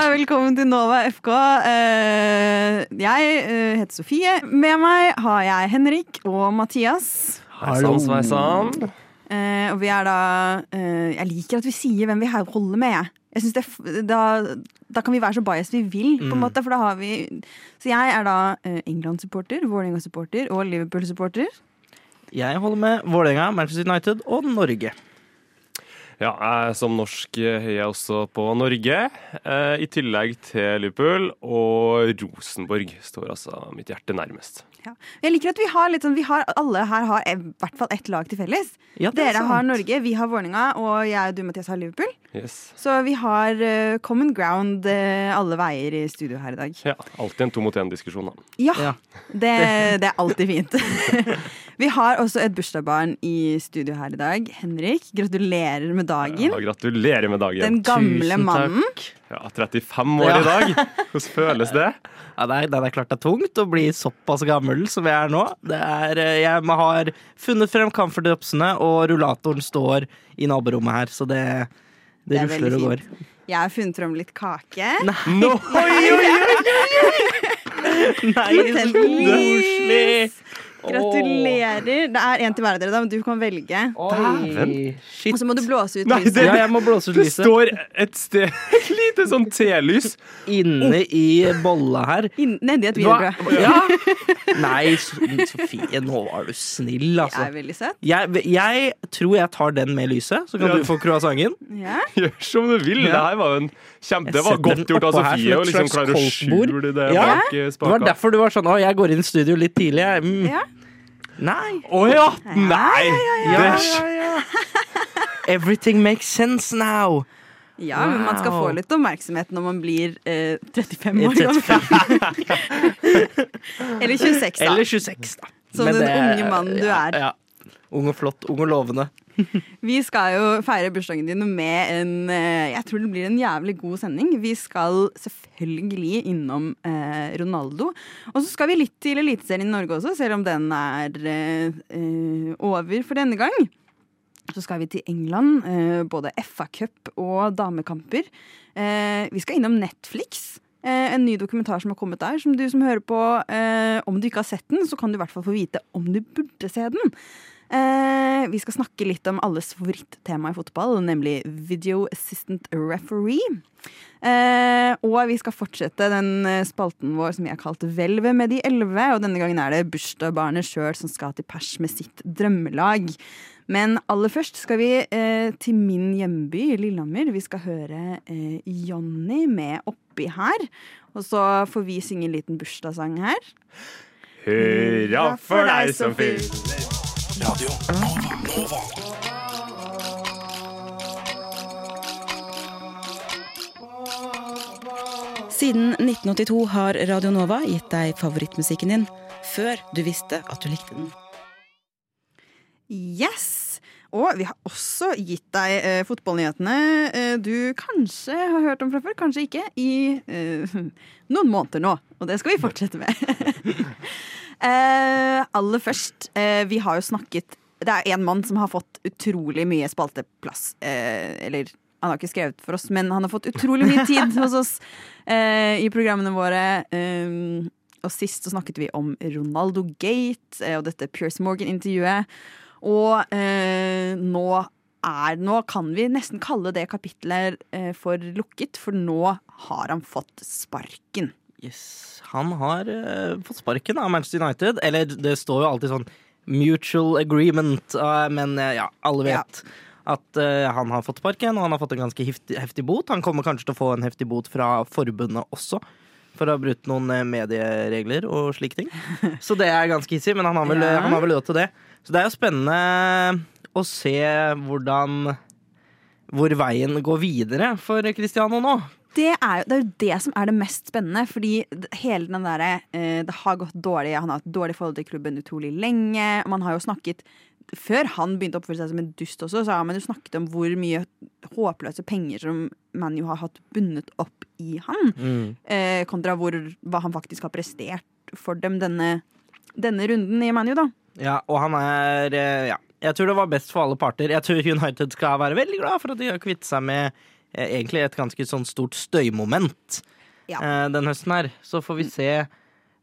Velkommen til Nova FK. Eh, jeg eh, heter Sofie. Med meg har jeg Henrik og Mathias. Hallo. Sveisan. Eh, og vi er da eh, Jeg liker at vi sier hvem vi holder med. jeg. Jeg synes det, da, da kan vi være så biased vi vil, på en måte. For da har vi Så jeg er da England-supporter, Vålerenga-supporter og Liverpool-supporter. Jeg holder med Vålerenga, Manchester United og Norge. Ja, jeg som norsk heier også på Norge. Eh, I tillegg til Liverpool. Og Rosenborg står altså mitt hjerte nærmest. Ja. Jeg liker at vi har litt sånn vi har, Alle her har i hvert fall ett lag til felles. Ja, Dere sant. Har. Norge, vi har Vålerenga, og jeg og du, Mathias, har Liverpool. Yes. Så vi har uh, common ground uh, alle veier i studio her i dag. Ja, Alltid en to mot én-diskusjon, da. Ja, Ja. Det, det er alltid fint. vi har også et bursdagsbarn i studio her i dag. Henrik, gratulerer med dagen. Ja, gratulerer med dagen. Den gamle Tusen mannen. takk. Ja, 35 år i dag. Hvordan føles det? Ja, det, er, det er klart det er tungt å bli såpass gammel som jeg er nå. Det er, eh, jeg har funnet frem comfort-dropsene, og rullatoren står i naborommet her, så det, det, Det er rusler og går. Jeg har funnet frem litt kake. No! Oi, oi, oi! oi, oi. Nei, så koselig! Gratulerer. Det er en til hver av dere, da, men du kan velge. Dæven. Shit. Og så må du blåse ut Nei, lyset. det- Ja, jeg må blåse ut Det lyset. står et sted Et lite sånn telys. Inne i bolla her. Inn- Nedi et Hva? wienerbrød. Ja. Nei, Sofie, nå var du snill, Jeg altså. er veldig søt. Jeg, jeg tror jeg tar den med lyset, så kan Ja. du få croissanten. Ja. Gjør som du vil. Det her var jo en kjempe Det var setter godt gjort av oppå her Sofie som å et liksom slags klare å koldtbord. skjule det Ja. bak eh, Det var derfor du var sånn Å, jeg går inn i studio litt tidlig, jeg. Mm. Ja. Nei. Å ja! Nei! Ja, Det ja, ja. Everything makes sense now. ja, men man skal få litt oppmerksomhet når man blir eh, 35 år gammel. Eller 26, da. Eller 26, da. Som Men den det- unge mannen du er. Ja. Ung og flott, ung og lovende. Vi skal jo feire bursdagen din med en eh, Jeg tror det blir en jævlig god sending. Vi skal selvfølgelig innom eh, Ronaldo. Og så skal vi litt til Eliteserien i Norge også, selv om den er eh, over for denne gang. Så skal vi til England. eh, både FA-cup og damekamper. Eh, vi skal innom Netflix. Eh, en ny dokumentar som har kommet der. Som du som hører på, eh, om du ikke har sett den, så kan du i hvert fall få vite om du burde se den. Eh, vi skal snakke litt om alles favorittema i fotball, nemlig video assistant referee. Eh, og vi skal fortsette den eh, spalten vår som vi har kalt Hvelvet med de elleve. Og denne gangen er det bursdagsbarnet sjøl som skal til pers med sitt drømmelag. Men aller først skal vi eh, til min hjemby, Lillehammer. Vi skal høre eh, Jonny med Oppi her. Og så får vi synge en liten bursdagssang her. Hurra for deg som fyller Siden 1982 har Radio Nova gitt deg favorittmusikken din før du visste at du likte den. Yes! Og vi har også gitt deg eh, fotballnyhetene eh, du kanskje har hørt om fra før, kanskje ikke, i eh, noen måneder nå. Og det skal vi fortsette med. eh, aller først, eh, vi har jo snakket Det er en mann som har fått utrolig mye spalteplass. Eh, eller han har ikke skrevet for oss, men han har fått utrolig mye tid hos oss eh, i programmene våre. Eh, og sist så snakket vi om Ronaldo Gate og dette Pierce Morgan-intervjuet. Og nå er Nå kan vi nesten kalle det kapitlet for lukket, for nå har han fått sparken. Yes. Han har uh, fått sparken av Manchester United. Eller det står jo alltid sånn mutual agreement, uh, men uh, ja, alle vet at eh, han har fått sparken, og han har fått en ganske heftig, heftig bot. Han kommer kanskje til å få en heftig bot fra forbundet også. For å ha brutt noen medieregler og slike ting. Så det er ganske hissig, men han har vel, Ja. han har vel lov til det. Så det er jo spennende å se hvordan hvor veien går videre for Cristiano nå. Det er, jo, det er jo det som er det mest spennende, fordi hele den derre eh, Det har gått dårlig, han har hatt dårlig forhold til klubben utrolig lenge. Man har jo snakket Før han begynte å oppføre seg som en dust også, så har man jo snakket om hvor mye håpløse penger som ManU har hatt bundet opp i han, eh, kontra hvor, hva han faktisk har prestert for dem denne, denne runden i ManU, da. Ja, og han er eh, Ja. Jeg tror det var best for alle parter. Jeg tror United skal være veldig glad for at de har kvittet seg med egentlig et ganske sånn stort støymoment Ja. eh, den høsten her. Så får vi se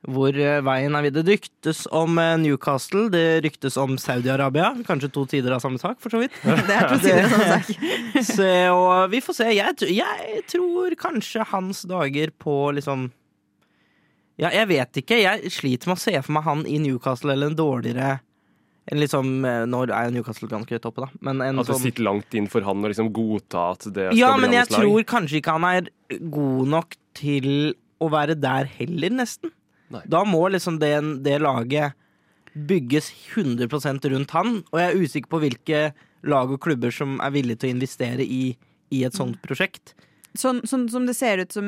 hvor eh, veien er videre. Det ryktes om eh, Newcastle, det ryktes om Saudi-Arabia. Kanskje to sider av samme sak, for så vidt. Det er to sider av samme sak. Så, og vi får se. Jeg, jeg tror kanskje hans dager på liksom Ja, jeg vet ikke. Jeg sliter med å se for meg han i Newcastle eller en dårligere en liksom, eh, Nå er Newcastle ganske høyt oppe, da. Men en At det sånn sitter langt inn for han å liksom godta at det skal Ja, bli men jeg hans tror kanskje ikke han er god nok til å være der heller, nesten. Nei. Da må liksom det, det laget bygges 100% rundt han, og jeg er usikker på hvilke lag og klubber som er villige til å investere i, i et sånt prosjekt. Sånn, sånn som det ser ut som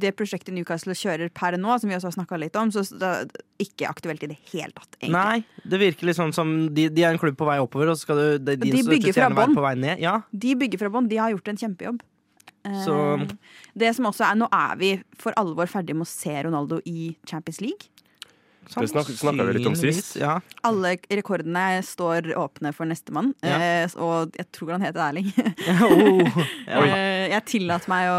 det prosjektet Newcastle kjører per nå, som vi også har snakka litt om, så det er ikke aktuelt i det hele tatt. egentlig. Nei, det virker litt sånn som de, de er en klubb på vei oppover, og så skal du, de, De de bygger fra bånn. Ja, De bygger fra bånn. De har gjort en kjempejobb. Eh, Så- Det som også er, Nå er vi for alvor ferdig med å se Ronaldo i Champions League. Det snak- snakket vi litt om sist. Ja. Alle rekordene står åpne for nestemann, Ja. eh, og jeg tror han heter Erling. oh, ja. Eh, jeg tillater meg,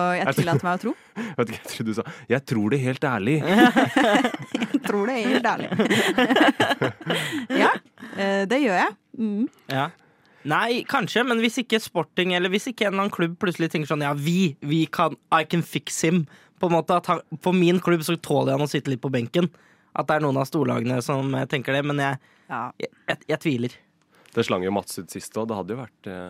meg å tro. Vet ikke, jeg tror du sa Jeg tror det helt ærlig. Jeg tror det helt ærlig. ja, eh, det gjør jeg. Mm. Ja. Nei, kanskje, men hvis ikke Sporting eller hvis ikke en eller annen klubb plutselig tenker sånn Ja, vi, vi kan I can fix him. På en måte at han, For min klubb så tåler han å sitte litt på benken. At det er noen av storlagene som eh, tenker det, men jeg, Ja. jeg, jeg, jeg tviler. Det slang jo Mats ut sist òg. Det hadde jo vært eh,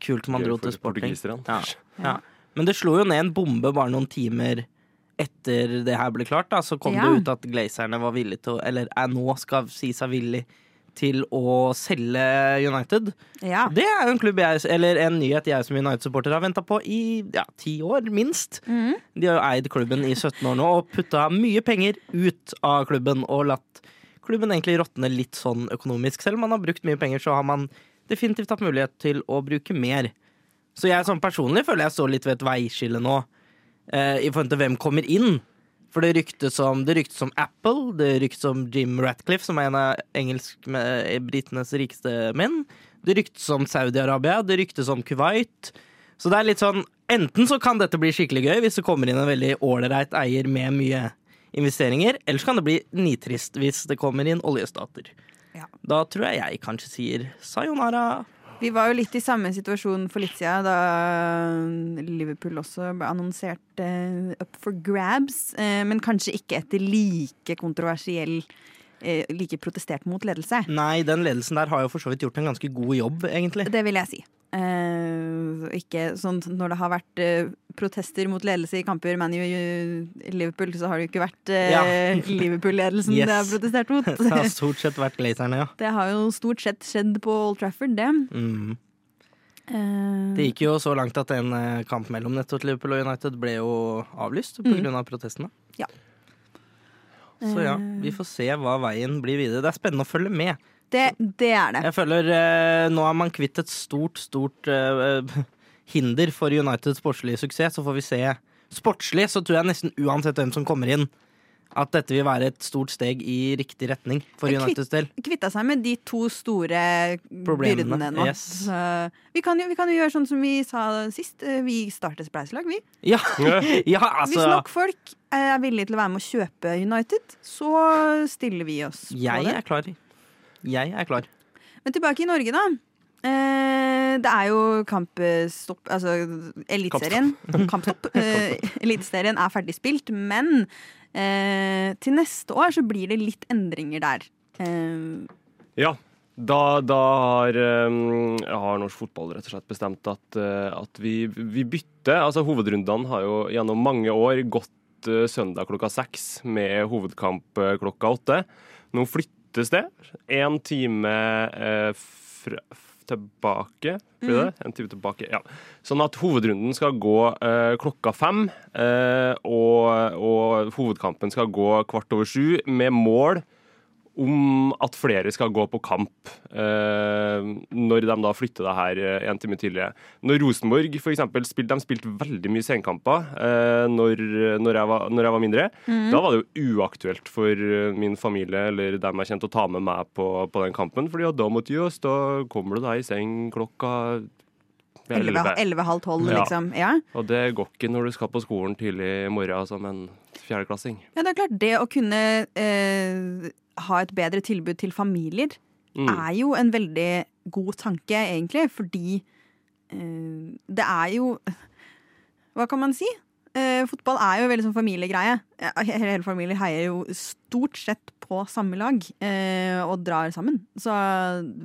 Kult om han dro til Sporting. Ja. Ja. Men det slo jo ned en bombe bare noen timer etter det her ble klart. Da. Så kom Ja. det ut at Glazerne var villige til å Eller er nå skal si seg villig til å selge United. ja. Det er jo en klubb jeg, eller en nyhet jeg som United-supporter har venta på i ja, ti år, minst. Mhm. De har jo eid klubben i 17 år nå og putta mye penger ut av klubben og latt klubben egentlig råtne litt sånn økonomisk. Selv om man har brukt mye penger, så har man definitivt hatt mulighet til å bruke mer. Så jeg sånn personlig føler jeg står litt ved et veiskille nå eh, i forhold til hvem kommer inn. For det ryktes om, rykte ryktes om Apple, det ryktes om Jim Ratcliffe, som er en av engelsk eh, britenes rikeste menn. Det ryktes om Saudi-Arabia, det ryktes om Kuwait. Så det er litt sånn Enten så kan dette bli skikkelig gøy hvis det kommer inn en veldig ålreit eier med mye investeringer, eller så kan det bli nitrist hvis det kommer inn oljestater. Ja. Da tror jeg jeg kanskje sier sayonara. Vi var jo litt i samme situasjon for litt siden da Liverpool også ble annonsert uh, up for grabs. Uh, men kanskje ikke etter like kontroversiell uh, Like protestert mot ledelse. Nei, den ledelsen der har jo for så vidt gjort en ganske god jobb, egentlig. Det vil jeg si. Eh, ikke sånn når det har vært eh, protester mot ledelse i kamper Man i Liverpool, så har det jo ikke vært eh, Ja. Liverpool-ledelsen Yes. det har protestert mot. Det har stort sett vært glazerne, ja. Det har jo stort sett skjedd på Old Trafford, det. Mm. Eh, Det gikk jo så langt at en eh, kamp mellom nettopp Liverpool og United ble jo avlyst Mm. Grunn av protestene. Ja. Så ja, Eh. vi får se hva veien blir videre. Det er spennende å følge med. Det, det er det. Jeg føler eh, nå er man kvitt et stort, stort eh, hinder for Uniteds sportslige suksess. Så får vi se. Sportslig så tror jeg nesten uansett hvem som kommer inn, at dette vil være et stort steg i riktig retning for Jeg kvitt- Uniteds del. Kvitta seg med de to store Problemene, byrdene nå. yes. Så vi, kan jo, vi kan jo gjøre sånn som vi sa sist. Eh, Vi starter spleiselag, vi. Ja, ja Hvis altså nok folk er villige til å være med å kjøpe United, så stiller vi oss på det. Jeg er klar. Jeg er klar. Men tilbake i Norge, da. Eh, det er jo kampstopp Altså Eliteserien. Kampstopp. Eh, Eliteserien er ferdig spilt, men eh, til neste år så blir det litt endringer der. Eh, Ja. Da, da har, um, har norsk fotball rett og slett bestemt at, uh, at vi, vi bytter. Altså Hovedrundene har jo gjennom mange år gått uh, søndag klokka seks med hovedkamp uh, klokka åtte. Nå flyttes det én time eh, fra, tilbake. Blir det? En time tilbake, ja. Sånn at hovedrunden skal gå eh, klokka fem, Eh, og, og hovedkampen skal gå kvart over sju, med mål om at flere skal gå på kamp eh, når de da flytter det her eh, en time tidligere. Når Rosenborg eksempel, spilte, de spilte veldig mye senkamper eh, når, når, jeg var, når jeg var mindre. Da var det jo uaktuelt for eh, min familie eller dem jeg kjente å ta med meg på, på den kampen, fordi da måtte jo stå kommer du deg i seng klokka Elleve. 11-halv 12, liksom. Ja. Og det går ikke når du skal på skolen tidlig i morgen som en fjerdeklassing. ja, det er klart. Det å kunne eh, ha et bedre tilbud til familier Mm. er jo en veldig god tanke, egentlig, fordi eh, det er jo Hva kan man si? Eh, fotball er jo veldig sånn familiegreie. Hele, familier heier jo stort sett på samme lag eh, og drar sammen. Så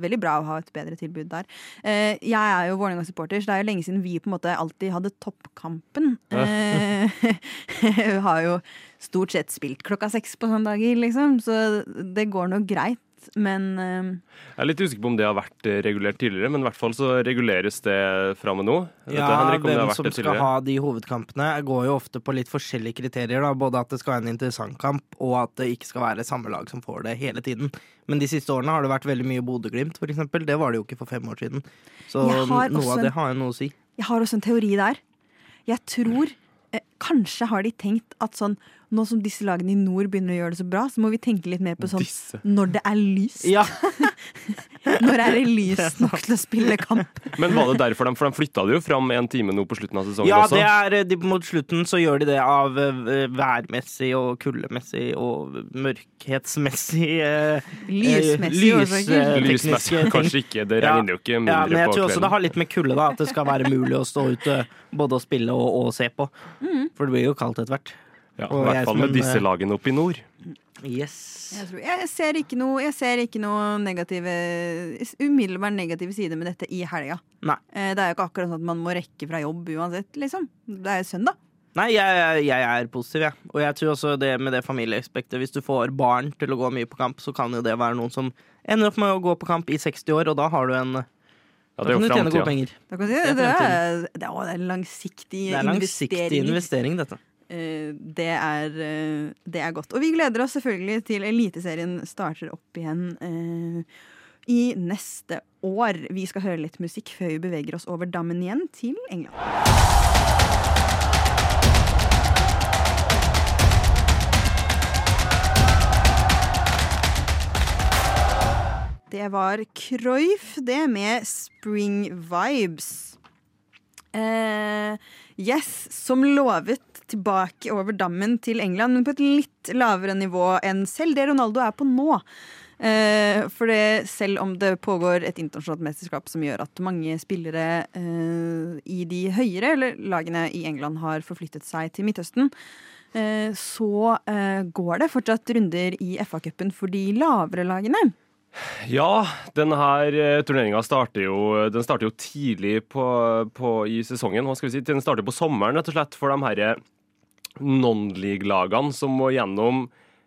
veldig bra å ha et bedre tilbud der. Eh, jeg er jo Vålerenga-supporter, så det er jo lenge siden vi på en måte alltid hadde toppkampen. Eh, har jo stort sett spilt klokka seks på søndager, liksom, så det går nå greit. Men Jeg er litt usikker på om det har vært eh, regulert tidligere, men i hvert fall så reguleres det fra og med nå. Vet Ja, Henrik, hvem som skal ha de hovedkampene, går jo ofte på litt forskjellige kriterier. Da. Både at det skal være en interessant kamp, og at det ikke skal være samme lag som får det hele tiden. Men de siste årene har det vært veldig mye Bodø-Glimt, for eksempel. Det var det jo ikke for fem år siden. Så noe av det har jo noe å si. jeg har også en teori der. Jeg tror eh, Kanskje har de tenkt at sånn nå som disse lagene i nord begynner å gjøre det så bra, så må vi tenke litt mer på sånn Disse. når det er lyst. Ja, Når er det lyst nok til å spille kamp? Men var det derfor de, for de flytta det jo fram en time nå på slutten av sesongen ja også? det er, de, mot slutten så gjør de det av eh, værmessig og kuldemessig og mørkhetsmessig eh, Lysmessig lys- eh, Lysmessig kanskje ikke, det regner jo ikke Ja, men jeg tror også det har litt med kulde, da. At det skal være mulig å stå ute både å spille og, og se på. Mm. For det blir jo kaldt etter hvert. Ja, I hvert fall med disse eh, lagene oppe i nord. Yes. Jeg, tror, jeg, ser ikke noe, jeg ser ikke noe negative umiddelbart negative sider med dette i helga. Nei. Eh, Det er jo ikke akkurat sånn at man må rekke fra jobb uansett, liksom. Det er jo søndag. Nei, jeg, jeg er positiv, jeg. Og jeg tror også det med det familieaspektet. Hvis du får barn til å gå mye på kamp, så kan jo det være noen som ender opp med å gå på kamp i 60 år, og da har du en Ja, Da kan du tjene gode penger. Da kan du Det er det, er, det, er, det er langsiktig Det er langsiktig investering. investering, dette. Eh, Det er, eh, det er godt. Og vi gleder oss selvfølgelig til Eliteserien starter opp igjen eh, i neste år. Vi skal høre litt musikk før vi beveger oss over dammen igjen til England. Det var Cruyff, det, med Spring Vibes. Eh, yes, som lovet tilbake over dammen til England, men på et litt lavere nivå enn selv det Ronaldo er på nå. Eh, for det, selv om det pågår et internasjonalt mesterskap som gjør at mange spillere eh, i de høyere eller lagene i England har forflyttet seg til Midtøsten, eh, så eh, går det fortsatt runder i FA-cupen for de lavere lagene. Ja, denne turneringa starter starter jo tidlig på, på, i sesongen. Skal vi si? Den starter på sommeren, rett og slett, for de her non-league-lagene som må gjennom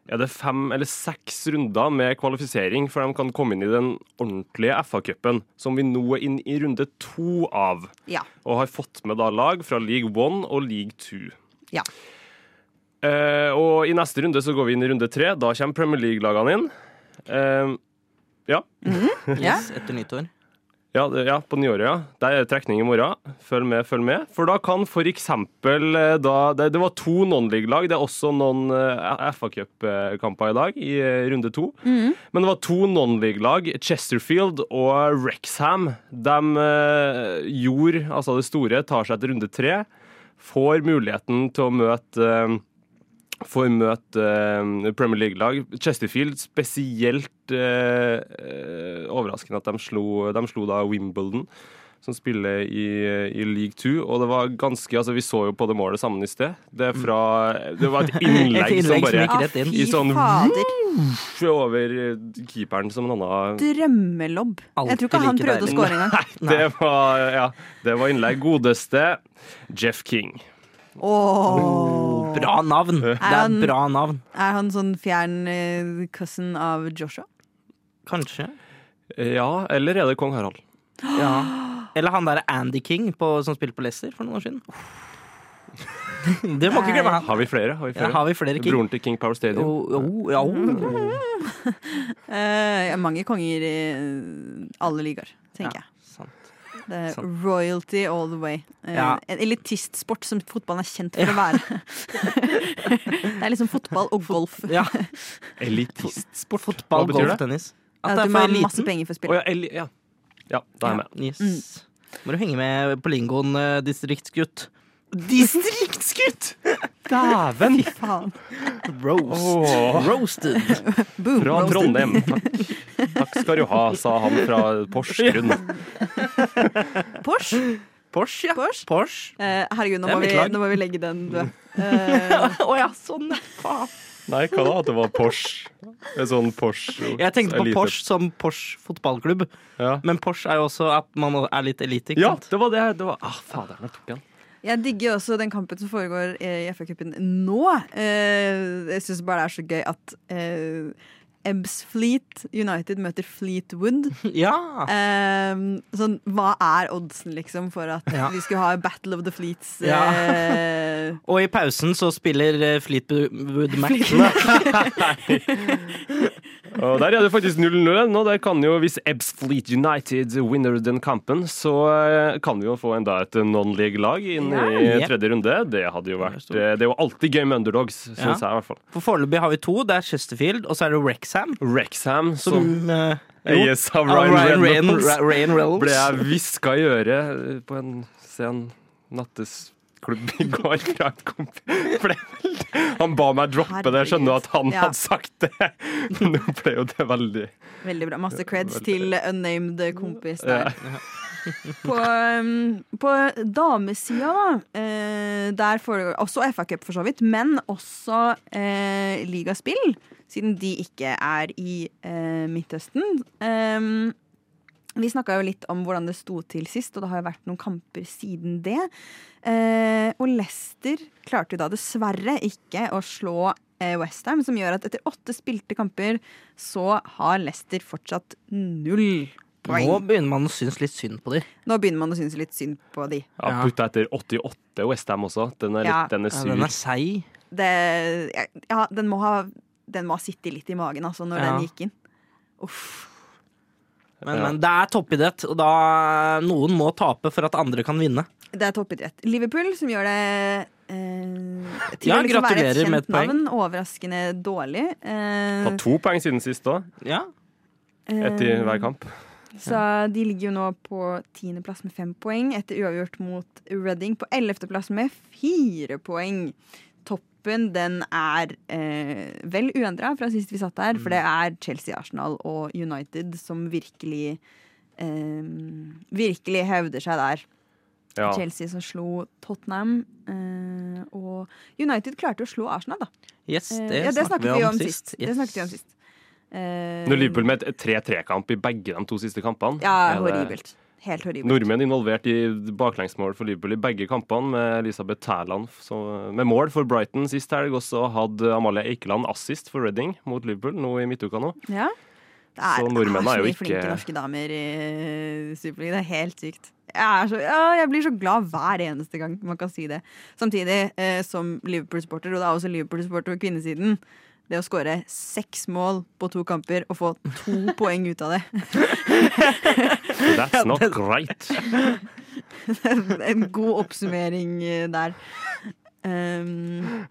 er det fem eller seks runder med kvalifisering før de kan komme inn i den ordentlige FA-cupen, som vi nå er inn i runde to av. Ja. Og har fått med da lag fra League One og League Two. Ja. Eh, og i neste runde så går vi inn i runde tre. Da kommer Premier League-lagene inn. Eh, ja. Ja. Yes, etter nyttår. Ja, ja, på nyåret, ja. Der er det trekning i morgen. Følg med, følg med. For da kan eksempel eh, da, det, det var to non-league-lag. Det er også noen uh, FA-cup-kamper i dag, i eh, runde to. Men det var to non-league-lag, Chesterfield og Rexham. De eh, gjorde altså det store, tar seg til runde tre. Får muligheten til å møte eh, får møte eh, Premier League-lag. Chesterfield spesielt eh, overraskende at de slo, de slo da Wimbledon, som spiller i, i League 2. Og det var ganske Altså, vi så jo på det målet sammen i sted. Det, fra, det var et innlegg, Et innlegg som som bare gikk rett inn. I sånn fader. over eh, keeperen som en annen Drømmelobb. Jeg tror ikke han like prøvde å skåre engang. det var, ja, det var innlegg. Godeste Jeff King. Åh. Bra navn! Det er han- bra navn. Er han sånn fjern eh, cousin av Joshua? Kanskje. Ja, eller er det kong Harald? Ja. Eller han derre Andy King på, som spilte på Leicester for noen år siden. Det må ikke glemme han. Har vi flere? Har vi Ja, har vi flere King? Broren til King Power Stadium. Oh, oh, ja, oh. Eh, mange konger i alle ligaer, tenker Ja, jeg. Det er royalty all the way. Eh, Ja. En elitistsport som fotballen er kjent for å være. det er liksom fotball og golf. Ja, Elitistsport. fotball, Hva betyr golf, det? tennis. At At du må ha masse penger for Å spille. ja, eli ja. ja, da er jeg med. Yes. Må du henge med på lingoen, eh, distriktsgutt. Distriktsgutt! Dæven! Faen. Roast. Åh. Roasted. Boom. Fra roasted. Trondheim. Takk. Takk skal du ha, sa han fra Porsgrunn. Porsche. Porsche, ja. Porsche. Porsche. Eh, herregud, nå må, vi, nå må vi legge den død. Eh, oh, ja, sånn. Faen. Nei, hva da? At det var Porsche? En sånn Porsche Jeg tenkte på elite- Porsche som Porsche fotballklubb, Ja. men Porsche er jo også at man er litt elite, ikke ja, sant? det var det. det var, ah, fader, nå tok den. Jeg digger også den kampen som foregår i FA-cupen nå. Eh, jeg syns bare det er så gøy at uh, Ebbsfleet United møter Fleetwood. Ja. Um, sånn, hva er oddsen, liksom, for at Ja. vi skulle ha Battle of the Fleets? Ja. Uh... Og i pausen så spiller eh, Fleetwood Mac. Og der er det faktisk 0-0 nå. Der kan jo, hvis Ebbs Fleet United winner den kampen, så eh, kan vi jo få enda et non-league-lag inn Ja, i tredje runde. Det hadde jo vært Det er jo alltid gøy med underdogs, syns Ja. jeg i hvert fall. For foreløpig har vi to. Det er Chesterfield, og så er det Rexham. Rexham, Som som uh, eies av av Ryan, Ryan, Reynolds, Ryan Reynolds. ble jeg hviska i øret på en sen nattesklubb i går fra en kompis. Han ba meg droppe det. Jeg skjønner at han Ja. hadde sagt det. Men nå ble jo det veldig veldig bra. Masse creds Veldig. til unnamed kompis Ja. På, um, på damesida, da, eh, der foregår også FA-cup for så vidt, men også eh, ligaspill, siden de ikke er i eh, Midtøsten. Um, vi snakka jo litt om hvordan det sto til sist, og det har jo vært noen kamper siden det. Eh, og Leicester klarte jo da dessverre ikke å slå eh, Westham, som gjør at etter åtte spilte kamper så har Leicester fortsatt null poeng. Nå Nå, begynner man å synes litt synd på dem. begynner man å synes litt synd på de. Ja. Putta etter 88 Westham også. Den er, litt, Ja. den er Ja, den er seig. Det, ja, den må ha den må ha sittet litt i magen altså, når Ja. den gikk inn. Uff. Men, Ja. men det er toppidrett, og da noen må tape for at andre kan vinne. Det er toppidrett. Liverpool, som gjør det eh, til Ja, å liksom være et gratulerer med kjent et poeng. navn. Overraskende dårlig. Eh, Tatt to poeng siden sist òg. Ja. Ett i hver kamp. Så de ligger jo nå på tiendeplass med fem poeng, etter uavgjort mot Reading på ellevteplass med fire poeng. Toppen den er eh, vel uendra fra sist vi satt der, for det er Chelsea, Arsenal og United som virkelig eh, virkelig hevder seg der. Ja. Chelsea som slo Tottenham, eh, og United klarte å slå Arsenal, da. Yes, Eh, det, ja, det snakket vi om sist. Det Yes. snakket vi om sist. Eh, Når Liverpool med et 3-3-kamp i begge de to siste kampene. Ja, horribelt. det. Helt horribelt. Nordmenn involvert i baklengsmål for Liverpool i begge kampene, med Elisabeth Tæland med mål for Brighton sist helg. Og så hadde Amalie Eikeland assist for Reading mot Liverpool nå i midtuka nå. Ja. Det er, Så nordmenn er, er jo ikke- flinke norske damer i Superligaen. Det er helt sykt. Jeg, så, ja, jeg blir så glad hver eneste gang man kan si det. Samtidig eh, som Liverpool-supporter, og det er også Liverpool-supporter på kvinnesiden. Det å skåre seks mål på to kamper og få to poeng ut av det. That's not great. en god oppsummering eh, der. Um,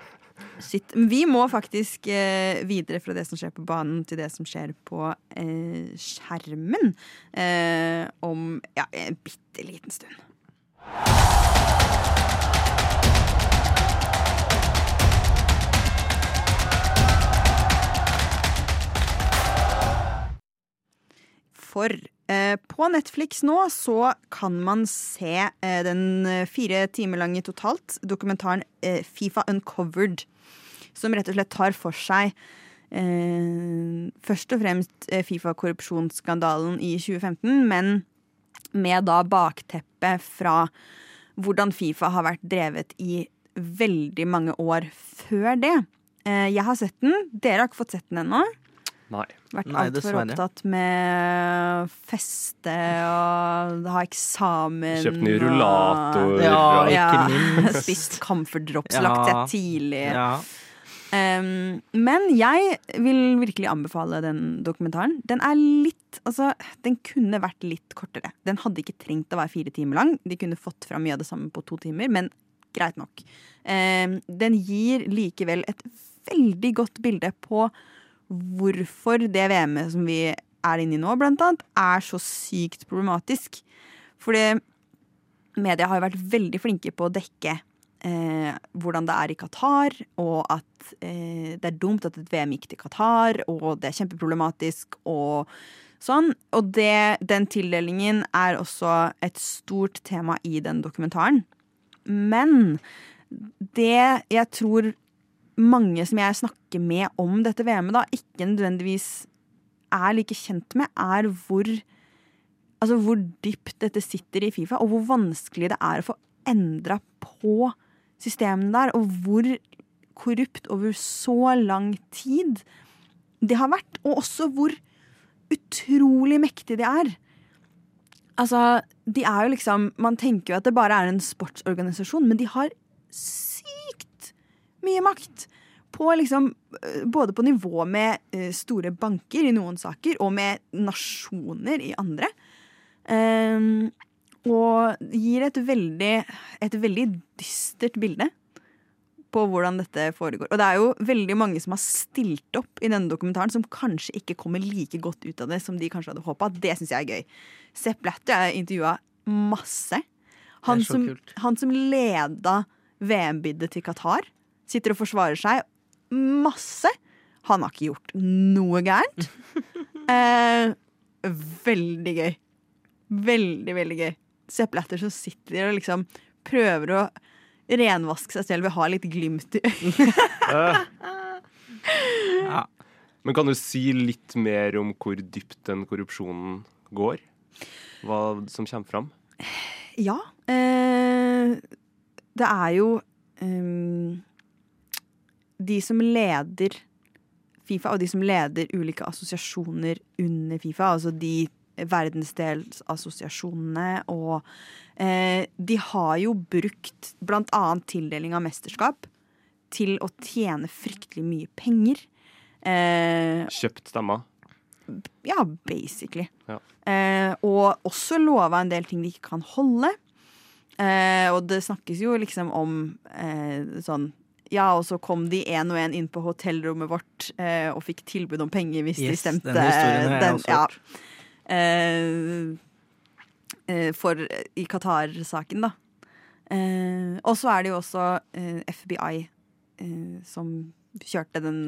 shit. Vi må faktisk eh, videre fra det som skjer på banen, til det som skjer på eh, skjermen. Eh, om ja, en bitte liten stund. For eh, på Netflix nå så kan man se eh, den eh, fire timer lange totalt dokumentaren Fifa Uncovered. Som rett og slett tar for seg først og fremst Fifa-korrupsjonsskandalen i 2015, men med da bakteppet fra hvordan Fifa har vært drevet i veldig mange år før det. Jeg har sett den. Dere har ikke fått sett den ennå. Nei. Vært altfor opptatt med feste og ha eksamen. Kjøpt ny rullator. Ja, og- ikke Ja, minst. spist comfort drops, Ja. lagt seg tidlig. Ja. Um, men jeg vil virkelig anbefale den dokumentaren. Den er litt Altså, den kunne vært litt kortere. Den hadde ikke trengt å være fire timer lang. De kunne fått fram mye av det samme på to timer, men greit nok. Um, den gir likevel et veldig godt bilde på hvorfor det VM-et som vi er inne i nå, blant annet, er så sykt problematisk. Fordi media har jo vært veldig flinke på å dekke eh, hvordan det er i Qatar, og at eh, det er dumt at et VM gikk til Qatar, og det er kjempeproblematisk og sånn. Og det, den tildelingen er også et stort tema i den dokumentaren. Men det jeg tror mange som jeg snakker med om dette VM-et, da ikke nødvendigvis er like kjent med, er hvor Altså hvor dypt dette sitter i Fifa, og hvor vanskelig det er å få endra på systemene der, og hvor korrupt over så lang tid det har vært, og også hvor utrolig mektige de er. Altså, de er jo liksom Man tenker jo at det bare er en sportsorganisasjon, men de har sykt mye makt. På liksom, øh, både på nivå med øh, store banker i noen saker, og med nasjoner i andre. Um, og gir et veldig, et veldig dystert bilde på hvordan dette foregår. Og det er jo veldig mange som har stilt opp i denne dokumentaren, som kanskje ikke kommer like godt ut av det som de kanskje hadde håpa. Det syns jeg er gøy. Sepp Blatter har intervjua masse. Han som, han som leda VM-byddet til Qatar, sitter og forsvarer seg masse. Han har ikke gjort noe gærent. eh, veldig gøy. Veldig, veldig gøy. Sepp Blatter som sitter og liksom prøver å renvaske seg selv ved å ha litt glimt i øyet. Eh, Ja. Men kan du si litt mer om hvor dypt den korrupsjonen går? Hva som kommer fram? Ja. Eh, det er jo eh, De som leder Fifa, og de som leder ulike assosiasjoner under Fifa, altså de verdensdelsassosiasjonene og eh, De har jo brukt blant annet tildeling av mesterskap til å tjene fryktelig mye penger. Eh, Kjøpt stemmer? ja, basically. Ja. Eh, og også lova en del ting de ikke kan holde. Eh, og det snakkes jo liksom om eh, sånn Ja, og så kom de én og én inn på hotellrommet vårt eh, og fikk tilbud om penger hvis de Yes, stemte. den historien har jeg også hørt. Ja. eh, for i Qatar-saken, da. Eh, og så er det jo også eh, FBI eh, som kjørte den,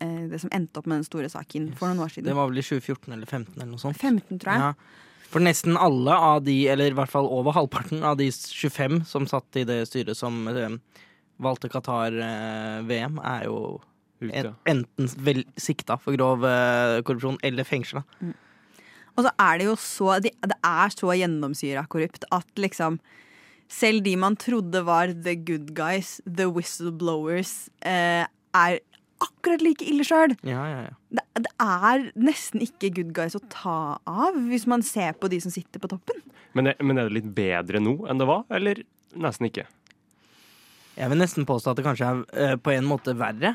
eh, det som endte opp med den store saken for noen år siden. Det var vel i 2014 eller 2015 eller noe sånt. 15, tror jeg. Ja. For nesten alle av de, eller i hvert fall over halvparten av de 25 som satt i det styret som eh, valgte Qatar-VM, er jo en, enten vel sikta for grov eh, korrupsjon eller fengsla. Og så er det jo så Det, det er så gjennomsyra korrupt at liksom selv de man trodde var the good guys, the whistleblowers, eh, er akkurat like ille sjøl. Ja, ja, ja. Det, det er nesten ikke good guys å ta av, hvis man ser på de som sitter på toppen. Men, det, men er det litt bedre nå enn det var, eller nesten ikke? Jeg vil nesten påstå at det kanskje er uh, på en måte verre.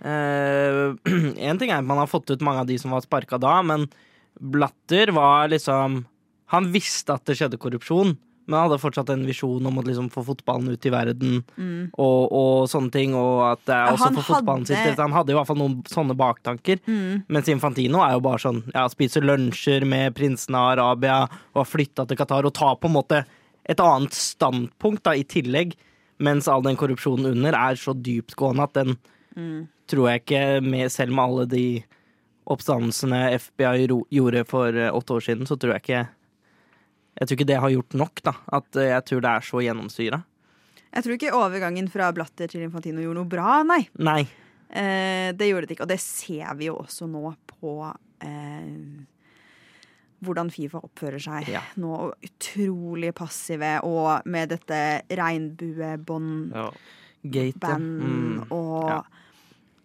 Én ting er at man har fått ut mange av de som var sparka da, men Blatter var liksom Han visste at det skjedde korrupsjon, men han hadde fortsatt en visjon om å liksom få fotballen ut i verden og, og sånne ting. Og at det er også han for fotballen hadde- Han hadde i hvert fall noen sånne baktanker. Mens Infantino er jo bare sånn Ja, spiser lunsjer med prinsen av Arabia og har flytta til Qatar og tar på en måte et annet standpunkt da, i tillegg. Mens all den korrupsjonen under er så dyptgående at den tror jeg ikke, med, selv med alle de oppstandelsene FBI gjorde for eh, åtte år siden, så tror jeg ikke Jeg tror ikke det har gjort nok, da. At eh, jeg tror det er så gjennomsyra. Jeg tror ikke overgangen fra Blatter til Infantino gjorde noe bra, nei. Nei. Eh, det gjorde det ikke, og det ser vi jo også nå på eh, hvordan Fifa oppfører seg Ja. nå. Utrolig passive, og med dette regnbuebånd Ja. Gate. Mm. og Ja.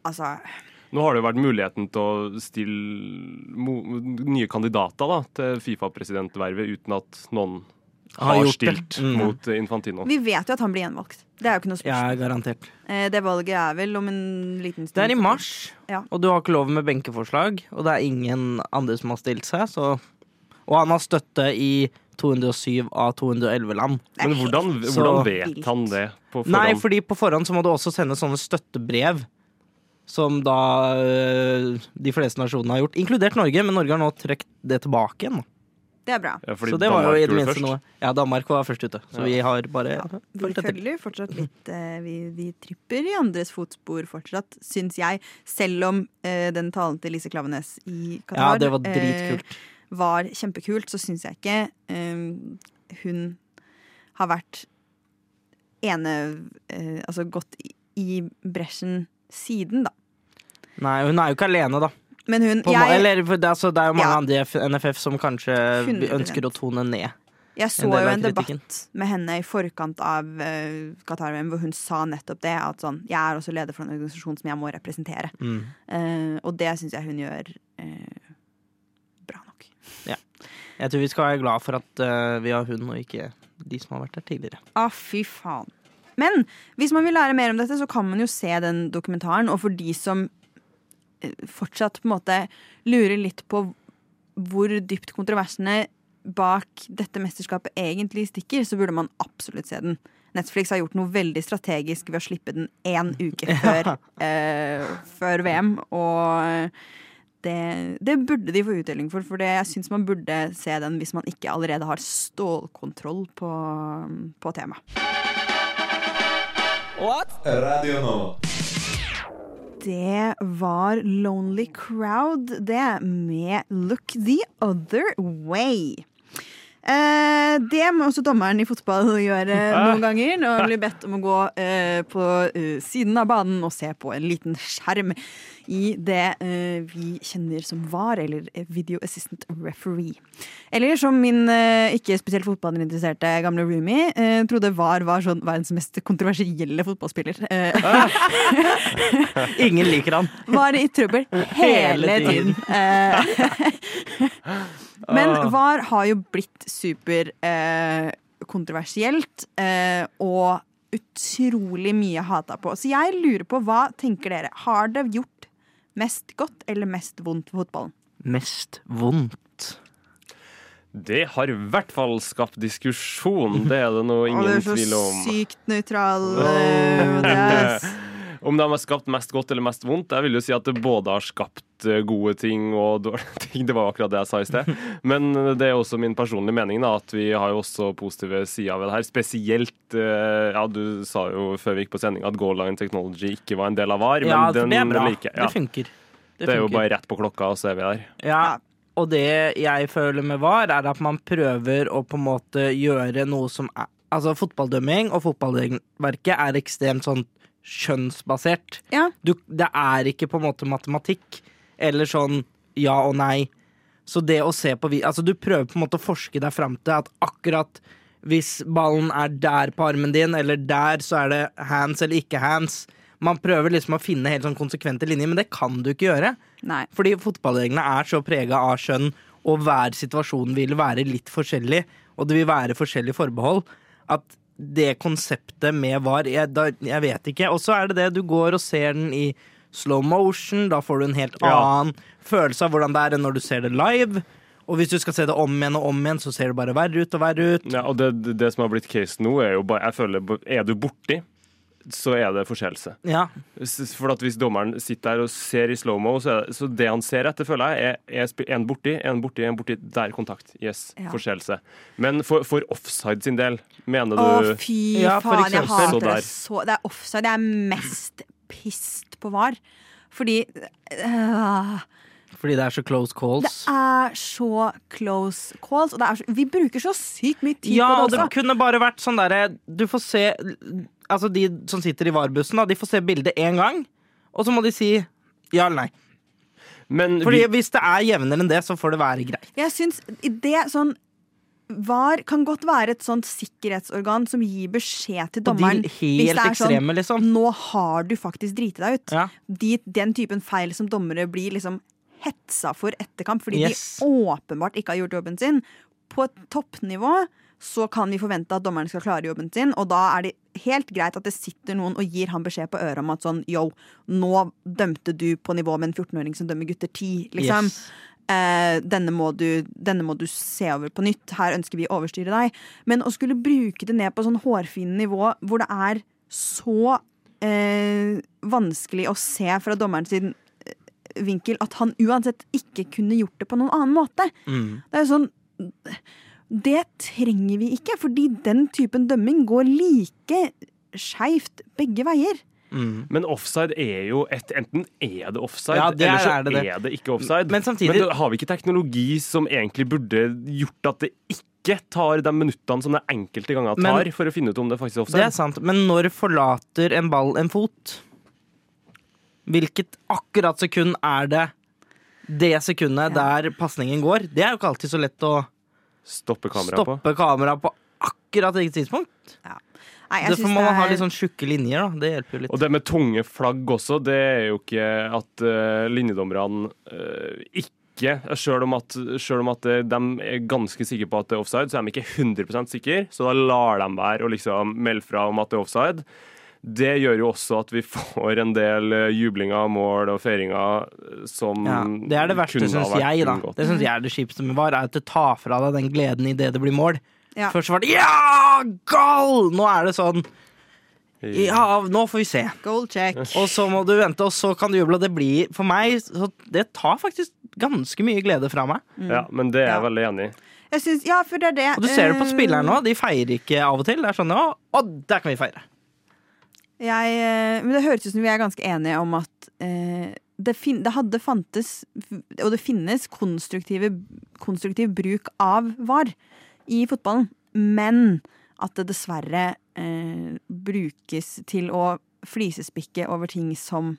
Altså Nå har det jo vært muligheten til å stille mo nye kandidater da, til Fifa-presidentvervet uten at noen Har har, stilt Mm. mot Infantino. Vi vet jo at han blir gjenvalgt. Det er jo ikke noe spørsmål. Ja, er garantert. Eh, det valget er vel om en liten stund. Det er i mars, Ja. og du har ikke lov med benkeforslag. Og det er ingen andre som har stilt seg, så Og han har støtte i 207 av 211 land. Men hvordan, hvordan vet han det på forhånd? Nei, fordi på forhånd så må du også sende sånne støttebrev. Som da øh, de fleste nasjonene har gjort, inkludert Norge. Men Norge har nå trukket det tilbake igjen. Det er bra. Ja, fordi Så det var jo Danmark i det minste noe. Ja, Danmark var først ute, så Ja. vi har bare Vi fulgt etter. følger fortsatt litt eh, vi, vi tripper i andres fotspor fortsatt, syns jeg. Selv om eh, den talen til Lise Klavenes i Qatar Ja, det var eh, dritkult. Var kjempekult, så syns jeg ikke eh, hun har vært ene eh, Altså gått i, i bresjen siden, da. Nei, hun er jo ikke alene, da. Men hun På, jeg, eller, er, altså, det er jo mange Ja. andre i NFF som kanskje 100%. ønsker å tone ned. Jeg så en jo en debatt med henne i forkant av uh, Qatar-VM hvor hun sa nettopp det. At sånn, jeg er også leder for en organisasjon som jeg må representere. Mm. Uh, og det syns jeg hun gjør eh, nok. Jeg tror vi skal være glad for at uh, vi har hund, og ikke de som har vært der tidligere. Ah, fy faen. Men hvis man vil lære mer om dette, så kan man jo se den dokumentaren. Og for de som eh, fortsatt på en måte lurer litt på hvor dypt kontroversene bak dette mesterskapet egentlig stikker, så burde man absolutt se den. Netflix har gjort noe veldig strategisk ved å slippe den én uke før, eh, før VM. Og det, det burde de få utdeling for, for det, jeg syns man burde se den hvis man ikke allerede har stålkontroll på, på temaet. Radio Nova. Det var Lonely Crowd, det, med Look the Other Way. Eh, det må også dommeren i fotball gjøre noen ganger. Når han blir bedt om å gå eh, på eh, siden av banen og se på en liten skjerm i det eh, vi kjenner som VAR, eller Video Assistant Referee. Eller som min eh, ikke spesielt fotballinteresserte gamle roomie eh, trodde VAR var sånn verdens mest kontroversielle fotballspiller. Eh, Ingen liker han. var i trøbbel hele Hele tiden. Eh, Men VAR har jo blitt superkontroversielt eh, eh, og utrolig mye hata på. Så jeg lurer på, hva tenker dere? Har det gjort mest godt eller mest vondt for fotballen? Mest vondt. Det har i hvert fall skapt diskusjon, det er det nå Og ingen det er så sykt nøytral Oh. det Om de har skapt mest godt eller mest vondt? Jeg vil jo si at det både har skapt eh, gode ting og dårlige ting. Det var akkurat det jeg sa i sted. Men det er også min personlige mening da, at vi har jo også positive sider ved det her. Spesielt eh, Ja, du sa jo før vi gikk på sending at goal line technology ikke var en del av VAR, Ja, men den det er bra. Like. Ja. Det funker. Det er jo bare rett på klokka, og så er vi der. Ja, og det jeg føler med VAR, er at man prøver å på en måte gjøre noe som er Altså, fotballdømming og fotballverket er ekstremt sånn kjønnsbasert. Ja. Du, det er ikke på en måte matematikk eller sånn ja og nei. Så det å se på Altså, du prøver på en måte å forske deg fram til at akkurat hvis ballen er der på armen din, eller der, så er det hands eller ikke hands. Man prøver liksom å finne helt sånn konsekvente linjer, men det kan du ikke gjøre. Nei. Fordi fotballreglene er så prega av skjønn, og hver situasjon vil være litt forskjellig, og det vil være forskjellige forbehold, at det konseptet med VAR Jeg, da, jeg vet ikke. Og så er det det, du går og ser den i slow motion, da får du en helt Ja. annen følelse av hvordan det er enn når du ser det live. Og hvis du skal se det om igjen og om igjen, så ser det bare verre ut og verre ut. Ja, og det, det- det som har blitt case nå, er jo bare Jeg føler Er du borti, så er det forseelse. Ja, For at Hvis dommeren sitter der og ser i slow-mo, så, det- så det han ser etter, føler jeg, er, er en borti, en borti, en borti. Der kontakt. Yes, Ja. forseelse. Men for, for offside sin del, mener Å, du fy Ja, faen, jeg hater det så Det er offside. Jeg er mest pissed på VAR. Fordi øh, fordi det er så close calls? Det er så close calls, og det er så, vi bruker så sykt mye tid Ja, på det det kunne bare vært sånn derre Du får se Altså, de som sitter i VAR-bussen, da, de får se bildet én gang, og så må de si ja eller nei. Men Fordi vi, hvis det er jevnere enn det, så får det være greit. Jeg synes, det sånn VAR kan godt være et sånt sikkerhetsorgan som gir beskjed til dommeren. de hvis helt det er sånn, ekstreme, liksom. Nå har du faktisk driti deg ut. Ja. De, den typen feil som dommere blir liksom hetsa for etterkamp fordi Yes. de åpenbart ikke har gjort jobben sin. På et toppnivå så kan vi forvente at dommeren skal klare jobben sin, og da er det helt greit at det sitter noen og gir ham beskjed på øret om at sånn yo, nå dømte du på nivå med en 14-åring som dømmer gutter 10, liksom. Yes. Eh, denne, må du, denne må du se over på nytt. Her ønsker vi å overstyre deg. Men å skulle bruke det ned på sånn hårfine nivå hvor det er så eh, vanskelig å se fra dommeren sin eh, vinkel at han uansett ikke kunne gjort det på noen annen måte. Mm. Det er jo sånn det trenger vi ikke, fordi den typen dømming går like skeivt begge veier. Mm. Men offside er jo et Enten er det offside, Ja, det eller så er det det. er det ikke offside. Men samtidig- Men har vi ikke teknologi som egentlig burde gjort at det ikke tar de minuttene som det enkelte ganger Men- tar for å finne ut om det faktisk er offside. Det er sant, men når forlater en ball en fot? Hvilket akkurat sekund er det det sekundet der pasningen går? Det er jo ikke alltid så lett å Stoppe kameraet på. stoppe kameraet på akkurat riktig tidspunkt. Nei, jeg Derfor får man er... ha litt sånn tjukke linjer, da. Det hjelper jo litt. Og det med tunge flagg også, det er jo ikke at uh, linjedommerne uh, ikke Selv om at, selv om at eh, de er ganske sikre på at det er offside, så er de ikke 100% sikre. Så da lar de være å liksom melde fra om at det er offside. Det gjør jo også at vi får en del eh, jublinger, mål og feiringer eh, som Ja, det er det verste, syns jeg. da unngått. Det synes jeg er det kjipeste med VAR, er at det tar fra deg den gleden idet det blir mål. Ja. Først var det 'ja, goal!' Nå er det sånn 'ja, nå får vi se'. Goal check. Og så må du vente, og så kan du juble. Det blir for meg så Det tar faktisk ganske mye glede fra meg. Ja, men det er jeg Ja. veldig enig i. Jeg synes, ja, for det er det. Og du ser det på eh, spillerne nå. De feirer ikke av og til. Det er sånn 'å, å der kan vi feire'. Jeg, eh, men det høres ut som vi er ganske enige om at eh, det, fin det hadde fantes, og det finnes, konstruktiv bruk av VAR i fotballen. Men at det dessverre eh, brukes til å flisespikke over ting som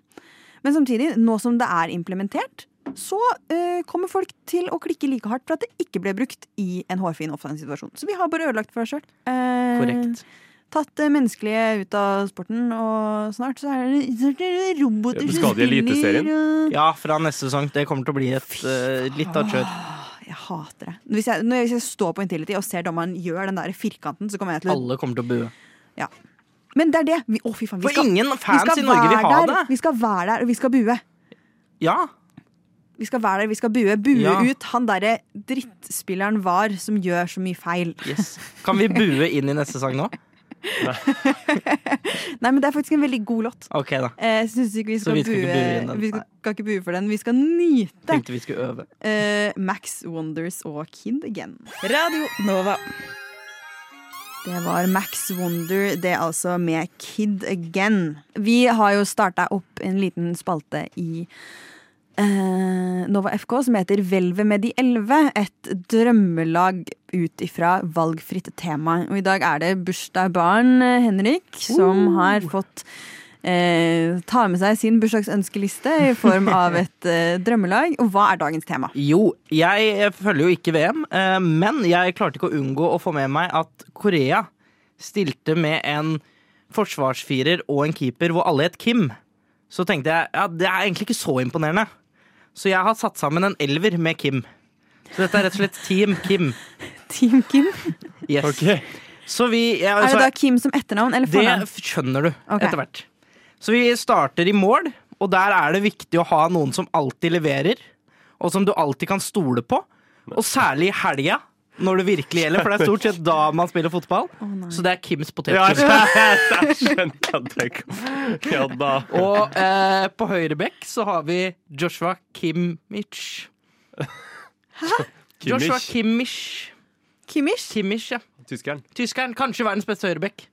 Men samtidig, nå som det er implementert, så eh, kommer folk til å klikke like hardt for at det ikke ble brukt i en hårfin offside-situasjon. Så vi har bare ødelagt for oss sjøl. Korrekt. Tatt det menneskelige ut av sporten, og snart så er det, er roboter Ja, spiller. skal de Eliteserien. Ja, fra neste sesong. Det kommer til å bli et uh, litt av et kjør. Jeg hater det. Hvis jeg, når jeg, hvis jeg står på Intility og ser dommeren gjør den der firkanten, så kommer jeg til å Alle kommer til å bue. Men det er det! Vi, å, fy faen, vi For skal, ingen vi fans skal i Norge vil være ha der. det. Vi skal være der, og vi skal bue. Ja, Vi skal være der, vi skal bue. Bue Ja. ut han derre drittspilleren var som gjør så mye feil. yes. Kan vi bue inn i neste sang nå? Nei, men det er faktisk en veldig god låt. Ok, da. Eh, Jeg ikke vi Så skal, vi skal ikke bue, bue inn den? Vi skal, skal ikke bue for den. Vi skal nyte Tenkte vi skulle øve. eh, Max Wonders og Kid Again. Radio Nova. Det var Max Wonder, det er altså med Kid Again. Vi har jo starta opp en liten spalte i Nova FK som heter Hvelvet med de elleve. Et drømmelag ut ifra valgfritt tema. Og i dag er det bursdagsbarn eh, Henrik som har fått eh, ta med seg sin bursdagsønskeliste i form av et eh, drømmelag. Og hva er dagens tema? Jo, jeg følger jo ikke VM, eh, men jeg klarte ikke å unngå å få med meg at Korea stilte med en forsvarsfirer og en keeper hvor alle het Kim. Så tenkte jeg ja, det er egentlig ikke så imponerende. Så jeg har satt sammen en elver med Kim. Så dette er rett og slett Team Kim. Team Kim? Yes. Okay. Så vi jeg, Er det da Kim som etternavn eller Det skjønner du okay. etter hvert. Så vi starter i mål, og der er det viktig å ha noen som alltid leverer, og som du alltid kan stole på. Og særlig i helga, når det virkelig gjelder, for det er stort sett da man spiller fotball. Oh, Så det er Kims Ja, potetgull. Ja. Og eh, på høyre bekk så har vi Joshua Kimmich. Joshua Kimmich. Kimmich? Kimmich, ja. Tyskeren. Tyskeren. Kanskje verdens beste høyrebekk.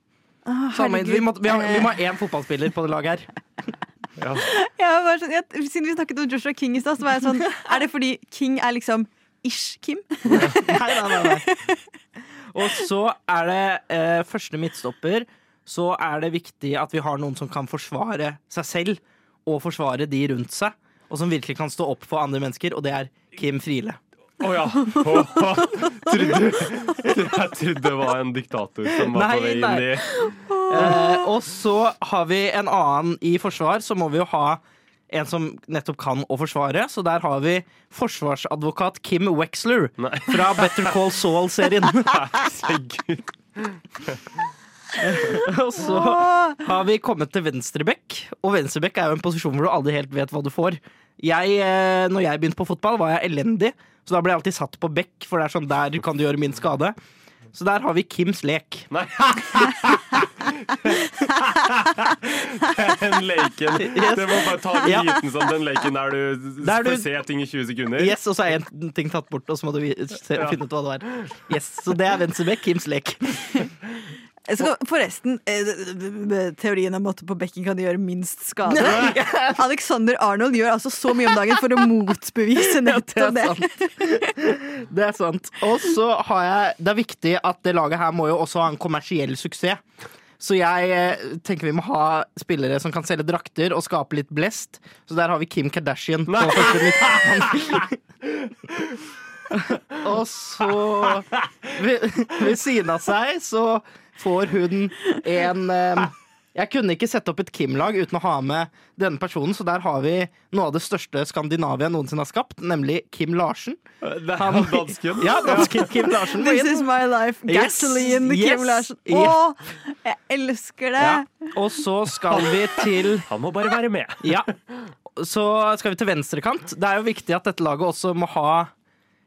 Ah, Vi, må- vi, har- vi må Eh, ha én fotballspiller på det laget her. Ja. jeg var sånn, jeg, siden vi snakket om Joshua King i stad, så var jeg sånn Er det fordi King er liksom ish Kim? Nei, nei, nei. Og så er det eh, første midtstopper. Så er det viktig at vi har noen som kan forsvare seg selv og forsvare de rundt seg. Og som virkelig kan stå opp for andre mennesker, og det er Kim Friele. Å ja. Å, trodde, jeg trodde det var en diktator som var Nei, på vei inn i Eh, og så har vi en annen i forsvar, så må vi jo ha en som nettopp kan å forsvare. Så der har vi forsvarsadvokat Kim Wexler Nei. fra Better Call Saul-serien. Og så har vi kommet til venstrebekk, og venstrebekk er jo en posisjon hvor du aldri helt vet hva du får. Jeg, eh, når jeg begynte på fotball, var jeg elendig, så da ble jeg alltid satt på bekk, for det er sånn der kan du gjøre min skade. Så der har vi Kims lek. Nei. den leken. Det må bare ta Ja. liten sånn den leken der du, Der du- ser ting i 20 sekunder. Yes, Og så er en ting tatt bort, og så må du se, finne ut hva det var. Yes, Så det er venstrebekk, Kims lek. Jeg skal, forresten, eh, teorien om at på bekken kan gjøre minst skade. Alexander Arnold gjør altså så mye om dagen for å motbevise Ja, det er det. sant. Det er sant. Og så har jeg Det er viktig at det laget her må jo også ha en kommersiell suksess. Så jeg eh, tenker vi må ha spillere som kan selge drakter og skape litt blest. Så der har vi Kim Kardashian på første. Og så ved, ved siden av seg så får hun en um, Jeg kunne ikke sette opp et Kim-lag uten å ha med denne personen, så der har vi noe av det største Skandinavia noensinne har skapt, nemlig Kim Larsen. Det er han dansken. Ja, dansken Kim Larsen. This is my life. Gasoline, yes, Kim Larsen. yeah. Å, jeg elsker det! Ja. Og så skal vi til Han må bare være med. Ja. Så skal vi til venstrekant. Det er jo viktig at dette laget også må ha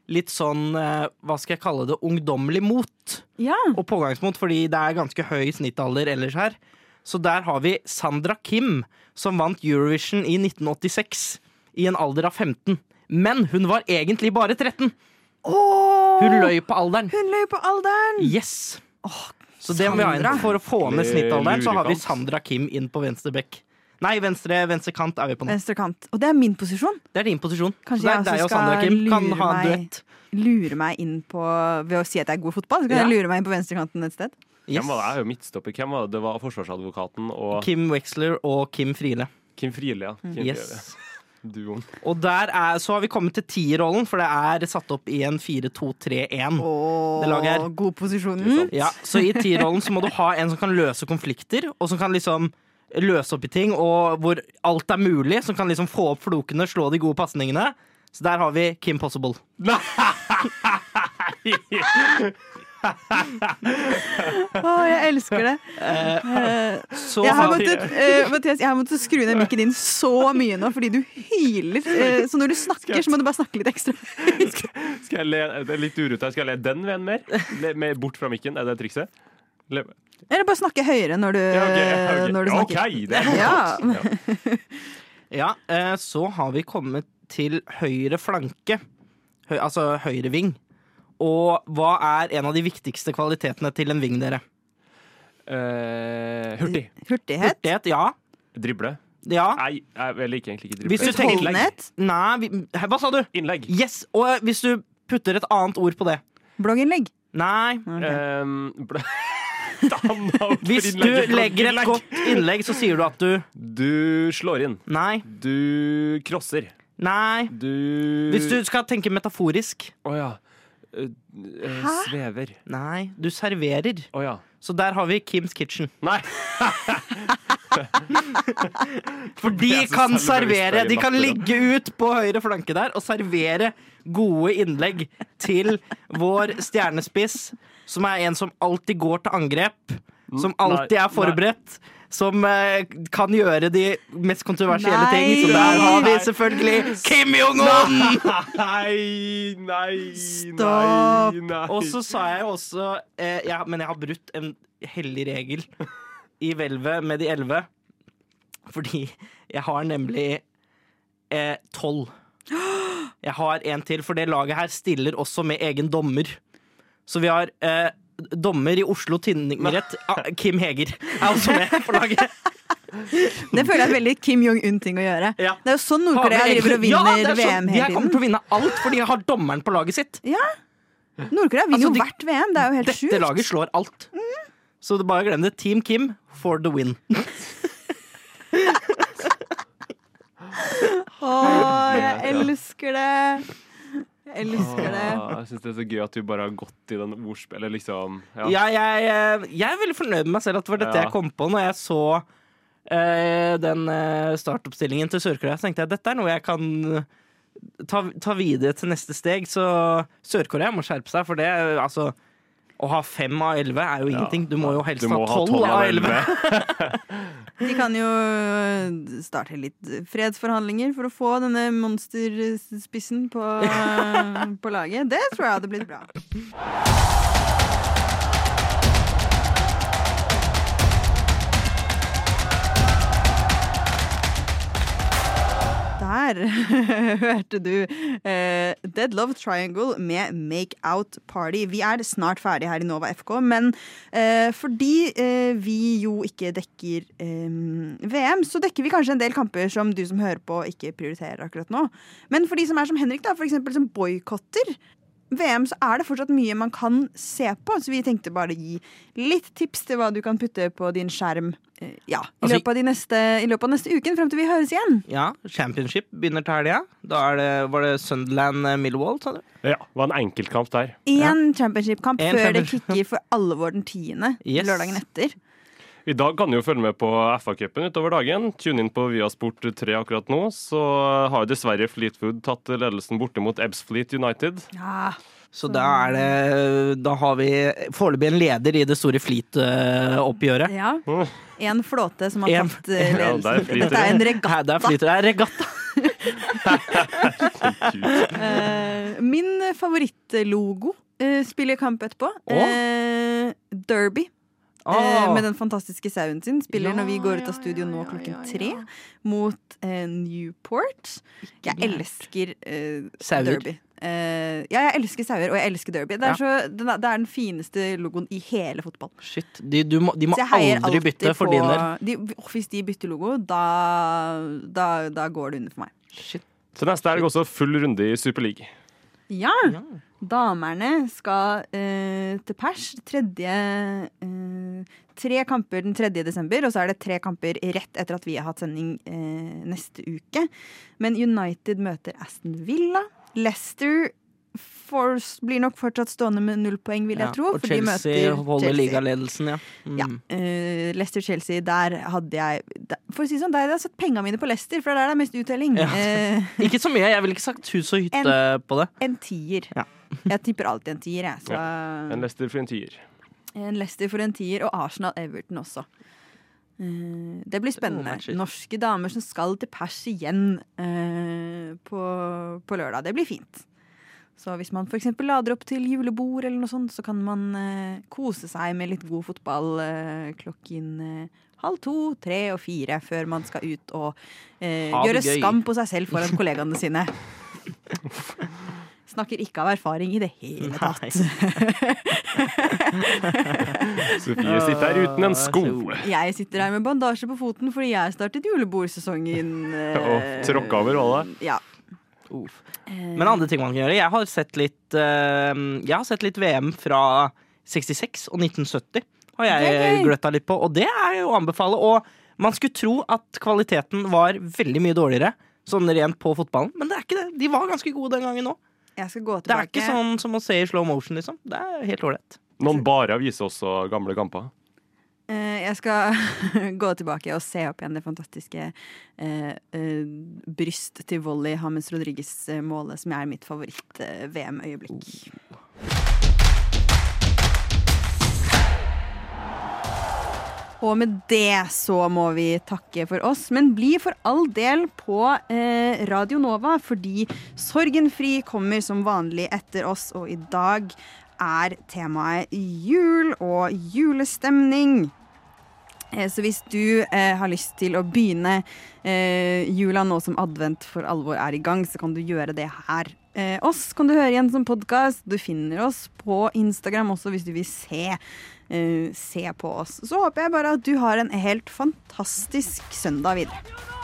litt sånn, eh, hva skal jeg kalle det, ungdommelig mot Ja. og pågangsmot, fordi det er ganske høy snittalder ellers her. Så der har vi Sandra Kim, som vant Eurovision i 1986 i en alder av 15. Men hun var egentlig bare 13. Oh, Hun løy på alderen. Hun løy på alderen! Yes. Så det må vi ha inn. For å få ned snittalderen, så har vi Sandra Kim inn på venstre bekk. Nei, venstre, venstre kant er vi på nå. Venstre kant. Og det er min posisjon. Det er din posisjon. Kanskje så det jeg deg også skal Kim kan lure ha meg- duett. Lure meg inn på Ved å si at jeg er god i fotball, så kan Ja. jeg lure meg inn på venstrekanten et sted. Yes. Hvem var det? Jeg er jo midtstopper. Hvem var det? Det var forsvarsadvokaten og Kim Wexler og Kim Friele. Kim Friele. Ja. Kim Friele. Duon. Og der er, så har vi kommet til tierrollen, for det er satt opp i en 4-2-3-1. Åh, Det laget her. god posisjon. Ja, så i tierrollen så må du ha en som kan løse konflikter, og som kan liksom løse opp i ting, og hvor alt er mulig, som kan liksom få opp flokene, slå de gode pasningene. Så der har vi Kim Possible. Åh, jeg elsker det. Uh, Så jeg, har måttet, uh, Mathias, jeg har måttet skru ned mikken din så mye nå fordi du hyler. Uh, så når du snakker, så må du bare snakke litt ekstra. Skal jeg le, det er litt urute her. Skal jeg le den veien mer? Le, mer bort fra mikken? Er det trikset? Le, Eller bare snakke høyere når du, ja, okay, okay. når du Ja, snakker. OK, det er Ja. godt. Ja, eh, så har vi kommet til høyre flanke. Høy, altså høyre ving. Og hva er en av de viktigste kvalitetene til en ving, dere? Uh, hurtig. Hurtighet. Hurtighet, ja. Drible. Ja. Nei, jeg liker egentlig ikke Hvis drible. du tenker- Utholdenhet. Nei, vi, hva sa du? Innlegg. Yes, og hvis du putter et annet ord på det. Blogginnlegg. Nei. Okay. Um, Hvis du legger et godt innlegg, så sier du at du Du slår inn. Nei. Du crosser. Nei. Du Hvis du skal tenke metaforisk. Å ja. Eh, eh, Hæ? svever. Nei, du serverer. Oh, ja. Så der har vi Kims Kitchen. Nei! For de kan servere. De kan ligge ut på høyre flanke der og servere gode innlegg til vår stjernespiss, som er en som alltid går til angrep. Som alltid Nei, er forberedt. Som eh, kan gjøre de mest kontroversielle Nei. ting. Så der har vi selvfølgelig Kim Jong-un! Nei, nei, Stopp. nei, nei. Og så sa jeg jo også eh, ja, Men jeg har brutt en hellig regel i hvelvet med de elleve. Fordi jeg har nemlig eh, tolv. Jeg har en til, for det laget her stiller også med egen dommer. Så vi har eh, dommer i Oslo tingrett. Ah, Kim Heger er også med på laget. Det føler jeg er veldig Kim Jong-un-ting å gjøre. Ja. Det er jo sånn Nord-Korea driver og vinner ja, VM hele tiden. De kommer til å vinne alt, for de har dommeren på laget sitt. Nord-Korea vinner Altså, jo de- hvert VM. Det er jo helt Dette sjukt. laget slår alt. Så bare glem det. Team Kim for the win. Åh, jeg elsker det. Jeg elsker det. Ah, jeg syns det er så gøy at du bare har gått i den ordspillet, liksom. Ja. Ja, jeg, eh, jeg er veldig fornøyd med meg selv at det var dette Ja. jeg kom på når jeg så uh, den uh, startoppstillingen til Sør-Korea. Så tenkte jeg dette er noe jeg kan ta, ta videre til neste steg. Så Sør-Korea må skjerpe seg, for det altså Å ha fem av elleve er jo ingenting. Du må jo helst må ha tolv av elleve. De kan jo starte litt fredsforhandlinger for å få denne monsterspissen på, på laget. Det tror jeg hadde blitt bra. hørte du eh, Dead Love Triangle med Make Out Party. Vi er snart ferdig her i Nova FK, men eh, fordi eh, vi jo ikke dekker eh, VM, så dekker vi kanskje en del kamper som du som hører på, ikke prioriterer akkurat nå. Men for de som er som Henrik, da, eksempel som boikotter VM, så er det fortsatt mye man kan se på. Så vi tenkte bare å gi litt tips til hva du kan putte på din skjerm eh, ja, i, Altså, løpet av de neste, i løpet av neste uken, frem til vi høres igjen. Ja, Championship begynner til helga. Da er det, var det Sunderland eh, Millwall, sa du? Ja, det var en enkeltkamp der. Én championship-kamp før championship-kamp. det kicker for alvor den tiende. Yes. Lørdagen etter. I dag kan du jo følge med på FA-cupen utover dagen. Tune inn på Viasport 3 akkurat nå. Så har jo dessverre Fleetwood tatt ledelsen borte mot Ebbsfleet United. Ja. Så da er det Da har vi foreløpig en leder i det store Fleet-oppgjøret. ja. En flåte som har En- tatt ledelsen. Ja, det. Dette er en regatta. er, flyter det. Regatta. Eh, min favorittlogo eh, spiller kamp etterpå. Eh, Derby. Eh, med den fantastiske sauen sin. Spiller Ja, når vi går ut av studio ja, nå klokken ja, ja. tre mot eh, Newport. Jeg elsker eh, Derby. Eh, ja, jeg elsker sauer, og jeg elsker Derby. Det er, Ja. så, den, er, det er den fineste logoen i hele fotball. Shit. De, du må, de må aldri bytte for din del. de, Hvis de bytter logo, da, da, da går det under for meg. Shit. Så neste helg også full runde i Super League. Ja! Ja. Damerne skal eh, til pers tredje eh, Tre kamper den 3. desember, og så er det tre kamper rett etter at vi har hatt sending eh, neste uke. Men United møter Aston Villa. Leicester får, blir nok fortsatt stående med null poeng, vil jeg Ja, tro. Og for de møter Chelsea holder ligaledelsen, ja. Mm. Ja. Uh, Leicester-Chelsea, der hadde jeg der, For å si det sånn, der hadde jeg satt pengene mine på Leicester, for det er der det er mest uttelling. Ja. Uh, Ikke så mye. Jeg ville ikke sagt hus og hytte på det. en tier. Ja. jeg tipper alltid en tier, jeg. Så En Leicester for en tier. En Leicester for en tier, og Arsenal-Everton også. Eh, det blir spennende. Norske damer som skal til pers igjen eh, på, på lørdag. Det blir fint. Så hvis man f.eks. lader opp til julebord, eller noe sånt, så kan man eh, kose seg med litt god fotball eh, klokken eh, halv to, tre og fire før man skal ut og eh, gjøre gøy. skam på seg selv foran kollegaene sine. Snakker ikke av erfaring i det hele tatt. Sofie sitter her uten en sko. Jeg sitter her med bandasje på foten fordi jeg startet julebordsesongen. eh, Og tråkka over hva? Ja. Uff. Eh, Men andre ting man kan gjøre. Jeg har sett litt, eh, jeg har sett litt VM fra 66 og 1970. Har jeg gløtta litt på, og det er jo å anbefale. Og man skulle tro at kvaliteten var veldig mye dårligere, sånn rent på fotballen, men det er ikke det. De var ganske gode den gangen òg. Jeg skal gå Det er ikke sånn som å se i slow motion, liksom. Det er helt ålreit. Noen bare viser også gamle kamper. Eh, jeg skal gå tilbake og se opp igjen det fantastiske eh, eh, bryst til volley Hames Rodriguez-målet, som er mitt favoritt-VM-øyeblikk. Og med det så må vi takke for oss, men bli for all del på eh, Radio Nova, fordi Sorgenfri kommer som vanlig etter oss, og i dag er temaet jul og julestemning. Eh, Så hvis du eh, har lyst til å begynne eh, jula nå som advent for alvor er i gang, så kan du gjøre det her. Eh, oss kan du høre igjen som podkast. Du finner oss på Instagram også hvis du vil se, se på oss. Så håper jeg bare at du har en helt fantastisk søndag videre.